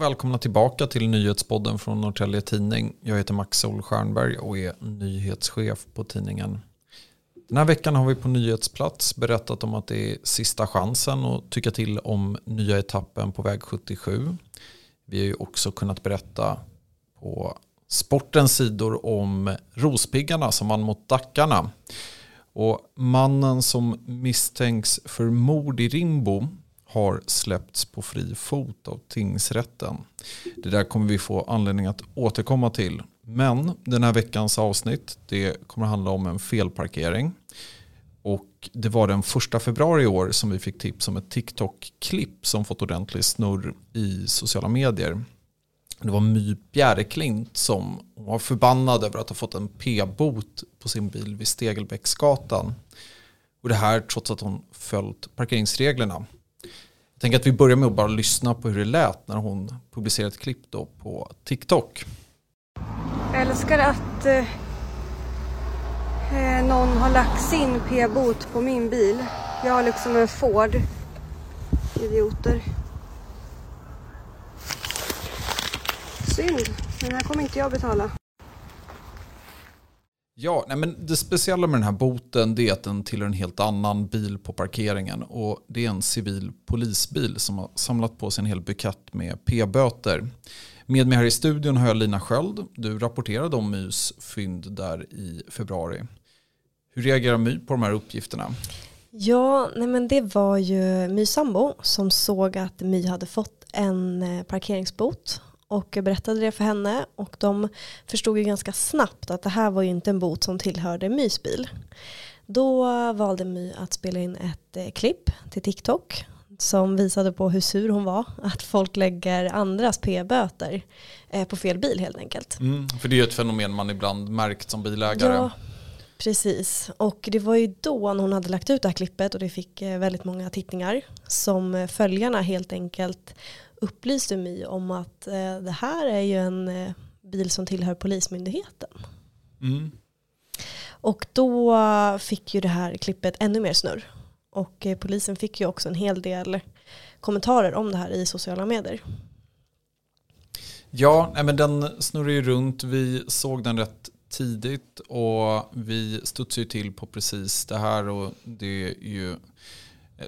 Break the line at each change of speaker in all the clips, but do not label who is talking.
Och välkomna tillbaka till nyhetspodden från Norrtälje Tidning. Jag heter Max Solstjernberg och är nyhetschef på tidningen. Den här veckan har vi på nyhetsplats berättat om att det är sista chansen att tycka till om nya etappen på väg 77. Vi har ju också kunnat berätta på sportens sidor om Rospiggarna som vann mot Dackarna. Och mannen som misstänks för mord i Rimbo har släppts på fri fot av tingsrätten. Det där kommer vi få anledning att återkomma till. Men den här veckans avsnitt det kommer handla om en felparkering. Och det var den första februari i år som vi fick tips om ett TikTok-klipp som fått ordentlig snurr i sociala medier. Det var My Bjäreklint som var förbannad över att ha fått en p-bot på sin bil vid Stegelbäcksgatan. Och det här trots att hon följt parkeringsreglerna. Jag tänker att vi börjar med att bara lyssna på hur det lät när hon publicerade ett klipp då på TikTok.
Jag älskar att eh, eh, någon har lagt sin p-bot på min bil. Jag har liksom en Ford. Idioter. Synd, men här kommer inte jag betala.
Ja, nej men det speciella med den här boten är att den tillhör en helt annan bil på parkeringen. Och det är en civil polisbil som har samlat på sig en hel bukett med p-böter. Med mig här i studion har jag Lina Sköld. Du rapporterade om Mys fynd där i februari. Hur reagerar My på de här uppgifterna?
Ja, nej men det var ju My sambo som såg att My hade fått en eh, parkeringsbot och berättade det för henne och de förstod ju ganska snabbt att det här var ju inte en bot som tillhörde Mys bil. Då valde My att spela in ett eh, klipp till TikTok som visade på hur sur hon var att folk lägger andras p-böter eh, på fel bil helt enkelt.
Mm, för det är ju ett fenomen man ibland märkt som bilägare.
Ja, precis. Och det var ju då när hon hade lagt ut det här klippet och det fick eh, väldigt många tittningar som följarna helt enkelt upplyste mig om att eh, det här är ju en eh, bil som tillhör Polismyndigheten. Mm. Och då fick ju det här klippet ännu mer snurr. Och eh, polisen fick ju också en hel del kommentarer om det här i sociala medier.
Ja, men den snurrar ju runt. Vi såg den rätt tidigt och vi studsade ju till på precis det här och det är ju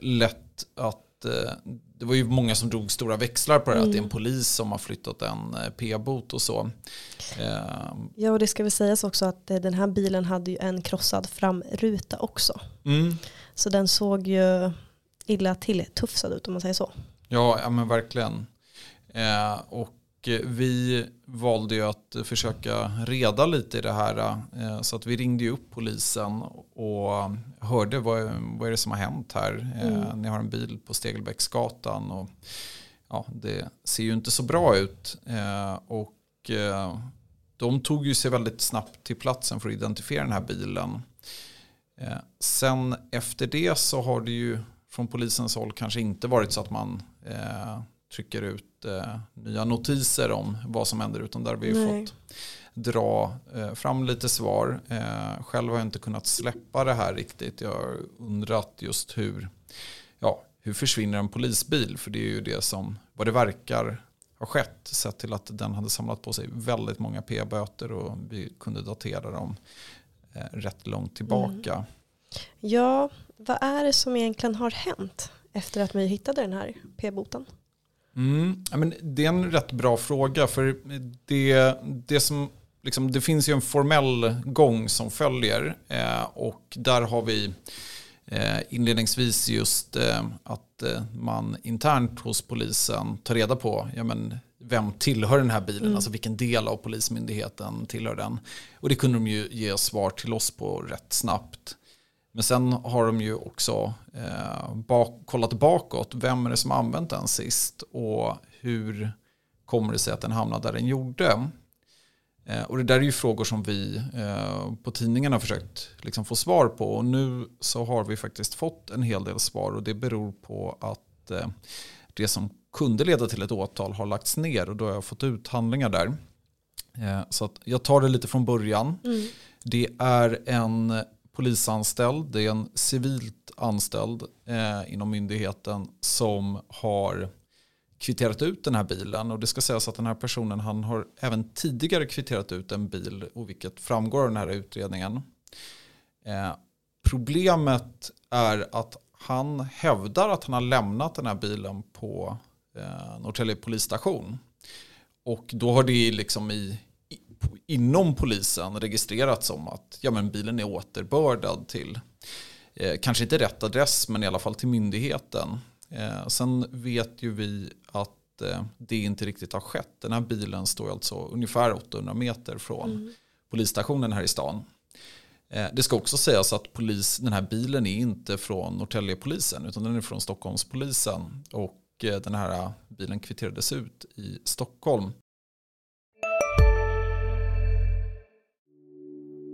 lätt att Eh, det var ju många som drog stora växlar på det, mm. att det är en mm. polis som har flyttat en eh, p-bot och så.
Eh, ja, och det ska väl sägas också att den här bilen hade ju en krossad framruta också. Mm. Så den såg ju illa till tufsad ut om man säger så.
Ja, ja men verkligen. och vi valde ju att försöka reda lite i det här. Så att vi ringde ju upp polisen och hörde vad, vad är det som har hänt här. Mm. Ni har en bil på Stegelbäcksgatan och ja, det ser ju inte så bra ut. Och de tog ju sig väldigt snabbt till platsen för att identifiera den här bilen. Sen efter det så har det ju från polisens håll kanske inte varit så att man trycker ut eh, nya notiser om vad som händer utan där har vi Nej. fått dra eh, fram lite svar. Eh, själv har jag inte kunnat släppa det här riktigt. Jag har undrat just hur, ja, hur försvinner en polisbil? För det är ju det som, vad det verkar ha skett. Sett till att den hade samlat på sig väldigt många p-böter och vi kunde datera dem eh, rätt långt tillbaka. Mm.
Ja, vad är det som egentligen har hänt efter att vi hittade den här p-boten?
Mm, men det är en rätt bra fråga. För det, det, som, liksom, det finns ju en formell gång som följer. Eh, och där har vi eh, inledningsvis just eh, att eh, man internt hos polisen tar reda på ja, men, vem tillhör den här bilen, mm. alltså vilken del av polismyndigheten tillhör den. Och det kunde de ju ge svar till oss på rätt snabbt. Men sen har de ju också eh, bak, kollat bakåt. Vem är det som har använt den sist? Och hur kommer det sig att den hamnade där den gjorde? Eh, och det där är ju frågor som vi eh, på tidningen har försökt liksom, få svar på. Och nu så har vi faktiskt fått en hel del svar. Och det beror på att eh, det som kunde leda till ett åtal har lagts ner. Och då har jag fått ut handlingar där. Eh, så jag tar det lite från början. Mm. Det är en polisanställd, det är en civilt anställd eh, inom myndigheten som har kvitterat ut den här bilen och det ska sägas att den här personen han har även tidigare kvitterat ut en bil och vilket framgår av den här utredningen. Eh, problemet är att han hävdar att han har lämnat den här bilen på eh, Norrtälje polisstation. Och då har det liksom i, i, inom polisen registrerats som att ja, men bilen är återbördad till eh, kanske inte rätt adress men i alla fall till myndigheten. Eh, sen vet ju vi att eh, det inte riktigt har skett. Den här bilen står alltså ungefär 800 meter från mm. polisstationen här i stan. Eh, det ska också sägas att polis, den här bilen är inte från Norrtäljepolisen utan den är från Stockholmspolisen. Och eh, den här bilen kvitterades ut i Stockholm.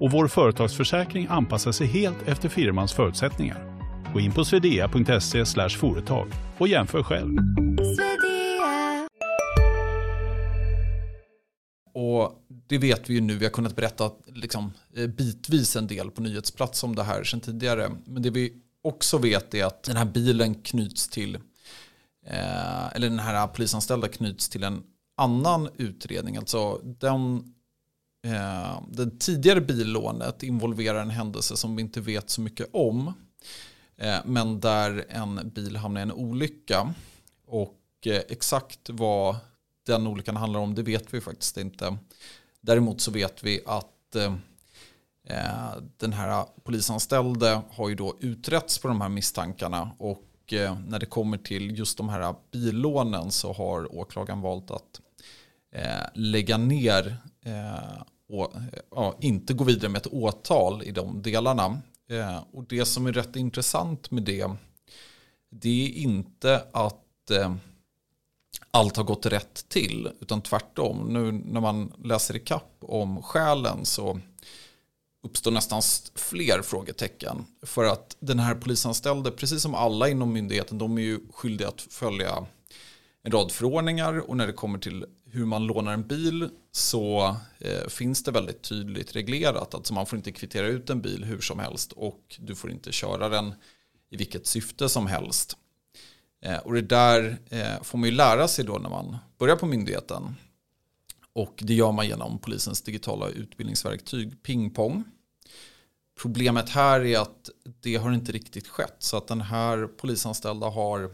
och vår företagsförsäkring anpassar sig helt efter firmans förutsättningar. Gå in på swedea.se företag och jämför själv.
Och det vet vi ju nu, vi har kunnat berätta liksom, eh, bitvis en del på nyhetsplats om det här sedan tidigare. Men det vi också vet är att den här bilen knyts till, eh, eller den här polisanställda knyts till en annan utredning. Alltså den, eh, tidigare billånet involverar en händelse som vi inte vet så mycket om. Eh, men där en bil hamnar i en olycka. Och eh, exakt vad den olyckan handlar om det vet vi faktiskt inte. Däremot så vet vi att eh, eh den här polisanställde har ju då utretts på de här misstankarna och eh, när det kommer till just de här billånen så har åklagaren valt att Eh, lägga ner eh, och ja, inte gå vidare med ett åtal i de delarna. Eh, och det som är rätt intressant med det det är inte att allt har gått rätt till utan tvärtom. Nu när man läser i kapp om skälen så uppstår nästan fler frågetecken. För att den här polisanställde, precis som alla inom myndigheten, de är ju skyldiga att följa en rad förordningar och när det kommer till hur man lånar en bil så eh, finns det väldigt tydligt reglerat. Alltså man får inte kvittera ut en bil hur som helst och du får inte köra den i vilket syfte som helst. Eh, och det där eh, får man ju lära sig då när man börjar på myndigheten. Och det gör man genom polisens digitala utbildningsverktyg Pingpong. Problemet här är att det har inte riktigt skett. Så att den här polisanställda har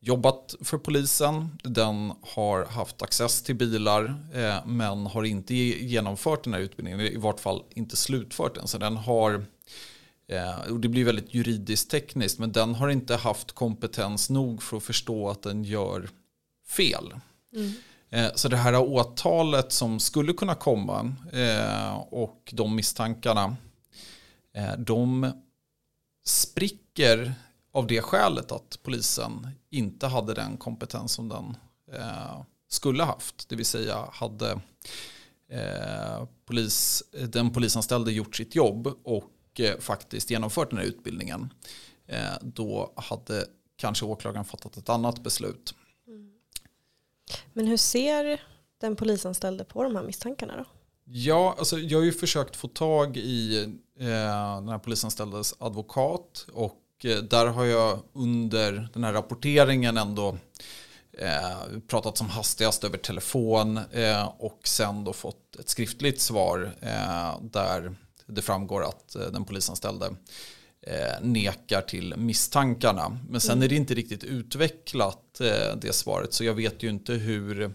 jobbat för polisen. Den har haft access till bilar eh, men har inte genomfört den här utbildningen. I vart fall inte slutfört den. Så den har, eh, och det blir väldigt juridiskt tekniskt, men den har inte haft kompetens nog för att förstå att den gör fel. Mm. Eh, så det här åtalet som skulle kunna komma och de misstankarna de spricker av det skälet att polisen inte hade den kompetens som den skulle haft. Det vill säga hade polis, den polisanställde gjort sitt jobb och faktiskt genomfört den här utbildningen då hade kanske åklagaren fattat ett annat beslut.
Men hur ser den polisanställde på de här misstankarna då?
Ja, alltså jag har ju försökt få tag i eh, den här polisanställdes advokat och eh, där har jag under den här rapporteringen ändå eh, pratat som hastigast över telefon eh, och sen då fått ett skriftligt svar eh, där det framgår att eh, den polisanställde eh, nekar till misstankarna. Men sen mm. är det inte riktigt utvecklat eh, det svaret så jag vet ju inte hur eh,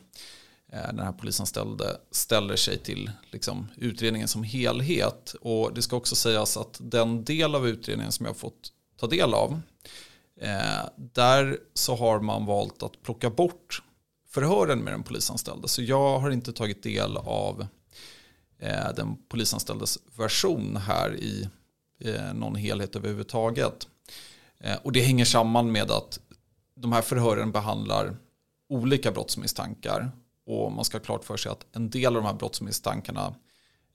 den här polisanställde ställer sig till liksom, utredningen som helhet. Och det ska också sägas att den del av utredningen som jag har fått ta del av eh, där så har man valt att plocka bort förhören med den polisanställde. Så jag har inte tagit del av eh, den polisanställdes version här i eh, någon helhet överhuvudtaget. Eh, och det hänger samman med att de här förhören behandlar olika brottsmisstankar. Och man ska ha klart för sig att en del av de här brottsmisstankarna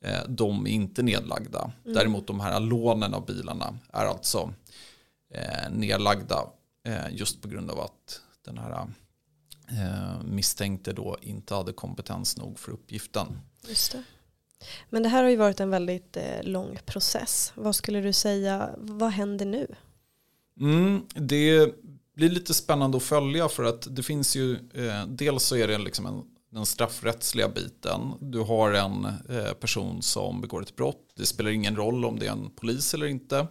eh, de är inte nedlagda. Mm. Däremot de här lånen av bilarna är alltså eh, nedlagda eh, just på grund av att den här eh, misstänkte då inte hade kompetens nog för uppgiften.
Just det. Men det här har ju varit en väldigt lång process. Vad skulle du säga, vad händer nu?
Mm, det blir lite spännande att följa för att det finns ju, eh, dels så är det liksom en, den straffrättsliga biten. Du har en eh, person som begår ett brott. Det spelar ingen roll om det är en polis eller inte.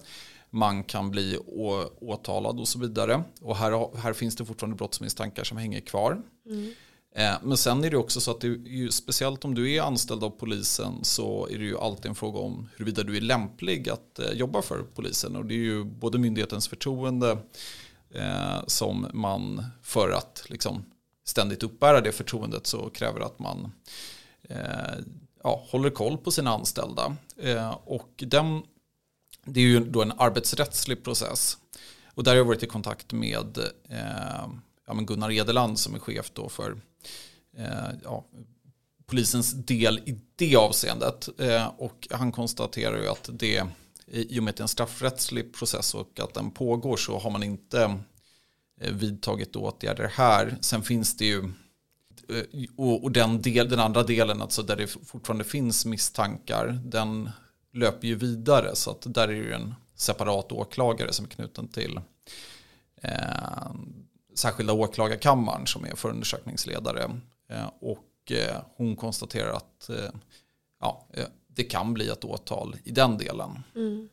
Man kan bli å, åtalad och så vidare. Och här, här finns det fortfarande brottsmisstankar som hänger kvar. Mm. Eh, men sen är det också så att det är speciellt om du är anställd av polisen så är det ju alltid en fråga om huruvida du är lämplig att eh, jobba för polisen. Och det är ju både myndighetens förtroende eh, som man för att liksom ständigt uppbära det förtroendet så kräver att man ja, håller koll på sina anställda. och den, det är ju då en arbetsrättslig process. Och där har jag varit i kontakt med eh, ja, Gunnar Edeland som är chef då för Eh, ja, polisens del i det avseendet. Eh, och han konstaterar ju att det i och med att det är en straffrättslig process och att den pågår så har man inte eh, vidtagit åtgärder här. Sen finns det ju eh, och den, del, den andra delen, alltså där det fortfarande finns misstankar, den löper ju vidare. Så att där är ju en separat åklagare som är knuten till eh, särskilda åklagarkammaren som är förundersökningsledare. Eh, och eh, hon konstaterar att eh, ja, det kan bli ett åtal i den delen. Mm.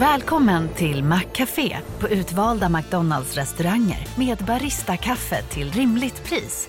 Välkommen till Maccafé på utvalda McDonalds restauranger med Baristakaffe till rimligt pris.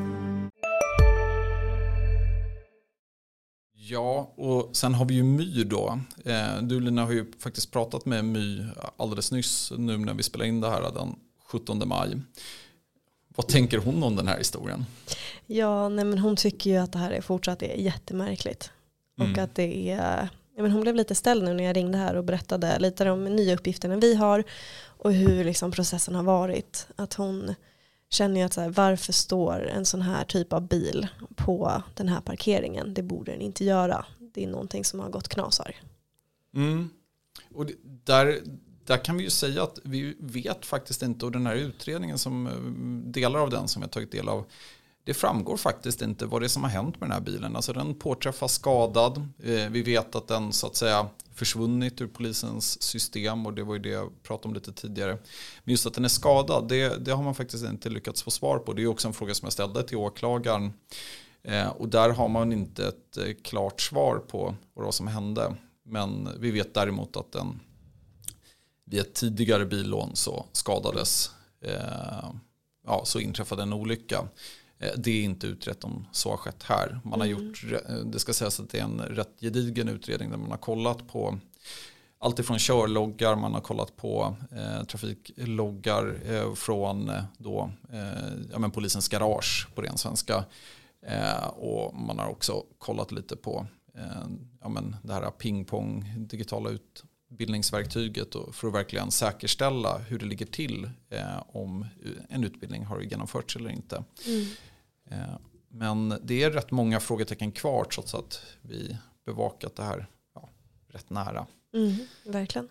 Ja, och sen har vi ju My då. Eh, du Lina har ju faktiskt pratat med My alldeles nyss nu när vi spelar in det här den 17 maj. Vad tänker hon om den här historien?
Ja, nej men hon tycker ju att det här är fortsatt är jättemärkligt. Mm. Och att det är, ja men hon blev lite ställd nu när jag ringde här och berättade lite om nya uppgifterna vi har och hur liksom processen har varit. Att hon känner jag att så här, varför står en sån här typ av bil på den här parkeringen? Det borde den inte göra. Det är någonting som har gått knasar.
Mm. Och det, där, där kan vi ju säga att vi vet faktiskt inte, och den här utredningen som eh, delar av den som jag tagit del av, det framgår faktiskt inte vad det är som har hänt med den här bilen. Alltså den påträffas skadad. Eh, vi vet att den så att säga försvunnit ur polisens system och det var ju det jag pratade om lite tidigare. Men just att den är skadad, det, det har man faktiskt inte lyckats få svar på. Det är också en fråga som jag ställde till åklagaren. Eh, och där har man inte ett eh, klart svar på vad som hände. Men vi vet däremot att den vid ett tidigare billån så skadades, eh, ja, så inträffade en olycka. Eh, det är inte utrett om så har skett här. Man har mm. gjort, det ska sägas att det är en rätt gedigen utredning där man har kollat på allt ifrån körloggar, man har kollat på eh, trafikloggar eh, från eh, då, eh, ja, men polisens garage på ren svenska. Eh, och man har också kollat lite på ja, men det här pingpong, digitala ut, utbildningsverktyget för att verkligen säkerställa hur det ligger till eh, om en utbildning har genomförts eller inte. Mm. Eh, men det är rätt många frågetecken kvar trots att vi bevakat det här ja, rätt nära.
Mm, verkligen.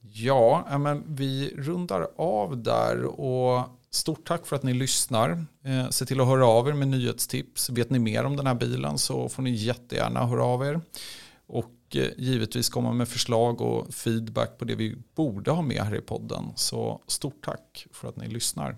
Ja, men vi rundar av där och stort tack för att ni lyssnar. Eh, se till att höra av er med nyhetstips. Vet ni mer om den här bilen så får ni jättegärna höra av er. Och eh, givetvis komma med förslag och feedback på det vi borde ha med här i podden. Så stort tack för att ni lyssnar.